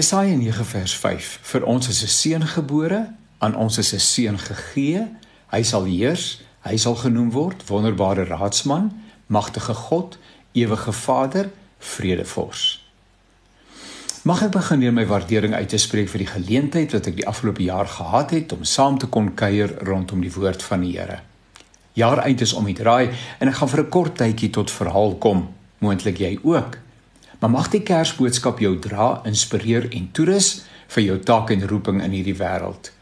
Jesaja 9 vers 5 Vir ons is 'n seun gebore, aan ons is 'n seun gegee. Hy sal heers, hy sal genoem word wonderbare raadsman, magtige God, ewige Vader, vredevors. Mag ek begin deur my waardering uit te spreek vir die geleentheid wat ek die afgelope jaar gehad het om saam te kon kuier rondom die woord van die Here. Jaar eind is om die draai en ek gaan vir 'n kort tydjie tot verhaal kom, moontlik jy ook. Maar mag die Kersboodskap jou dra, inspireer en toerus vir jou taak en roeping in hierdie wêreld.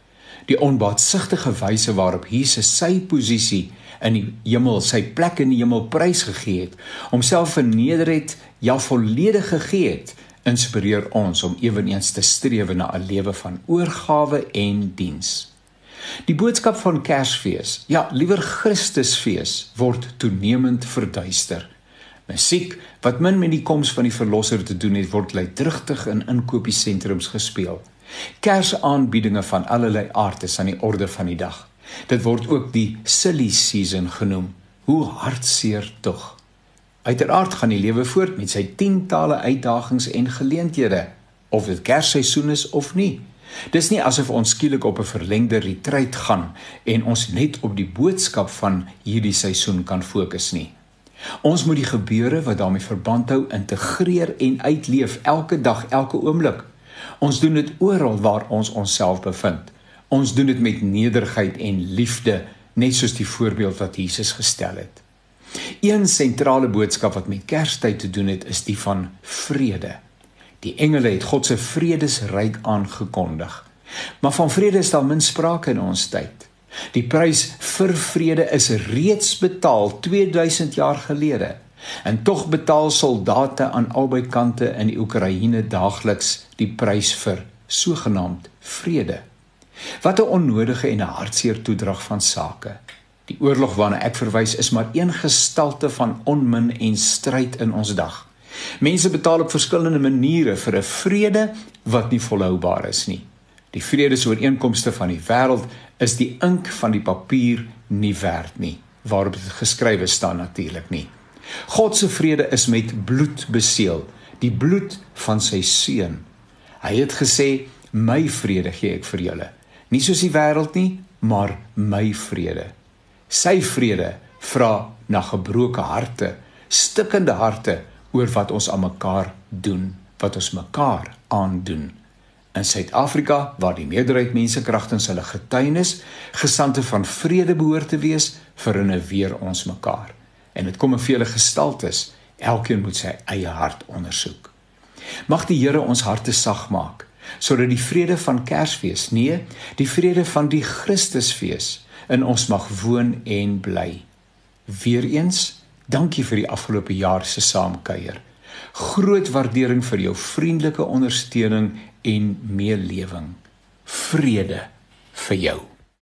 Die onbaatsigtige wyse waarop Jesus sy posisie in die hemel, sy plek in die hemel prys gegee het, homself verneder het, ja volledig gegee het, inspireer ons om ewenigs te streef na 'n lewe van oorgawe en diens. Die boodskap van Kersfees, ja, liewer Christusfees, word toenemend verduister. Musiek wat min met die koms van die verlosser te doen het, word luidrigtig in inkopiesentrums gespeel. Kersaanbiedinge van allerlei aard is aan die orde van die dag. Dit word ook die silly season genoem. Hoe hartseer tog. Uiteraard gaan die lewe voort met sy tientale uitdagings en geleenthede, of dit Kersseisoen is of nie. Dis nie asof ons skielik op 'n verlengde retreat gaan en ons net op die boodskap van hierdie seisoen kan fokus nie. Ons moet die gebeure wat daarmee verband hou integreer en uitleef elke dag, elke oomblik. Ons doen dit oral waar ons onsself bevind. Ons doen dit met nederigheid en liefde, net soos die voorbeeld wat Jesus gestel het. Een sentrale boodskap wat met Kerstyd te doen het, is die van vrede. Die engele het God se vredesryk aangekondig. Maar van vrede is daar min sprake in ons tyd. Die prys vir vrede is reeds betaal 2000 jaar gelede. En tog betaal soldate aan albei kante in die Oekraïne daagliks die prys vir sogenaamd vrede. Wat 'n onnodige en 'n hartseer toedrag van sake. Die oorlog waarna ek verwys is maar een gestalte van onmin en stryd in ons dag. Mense betaal op verskillende maniere vir 'n vrede wat nie volhoubaar is nie. Die vredesooreenkomste van die wêreld is die ink van die papier nie werd nie waarop dit geskrywe staan natuurlik nie. God se vrede is met bloed beseël, die bloed van sy seun. Hy het gesê, "My vrede gee ek vir julle, nie soos die wêreld nie, maar my vrede." Sy vrede vra na gebroke harte, stikkende harte oor wat ons aan mekaar doen, wat ons mekaar aandoen in Suid-Afrika waar die meerderheid mense kragtens hulle getuienis gesande van vrede behoort te wees vir hulle weer ons mekaar. En dit kom in vele gestaltes. Elkeen moet sy eie hart ondersoek. Mag die Here ons harte sag maak sodat die vrede van Kersfees, nee, die vrede van die Christusfees in ons mag woon en bly. Weereens, dankie vir die afgelope jaar se saamkuier. Groot waardering vir jou vriendelike ondersteuning en meelewing. Vrede vir jou.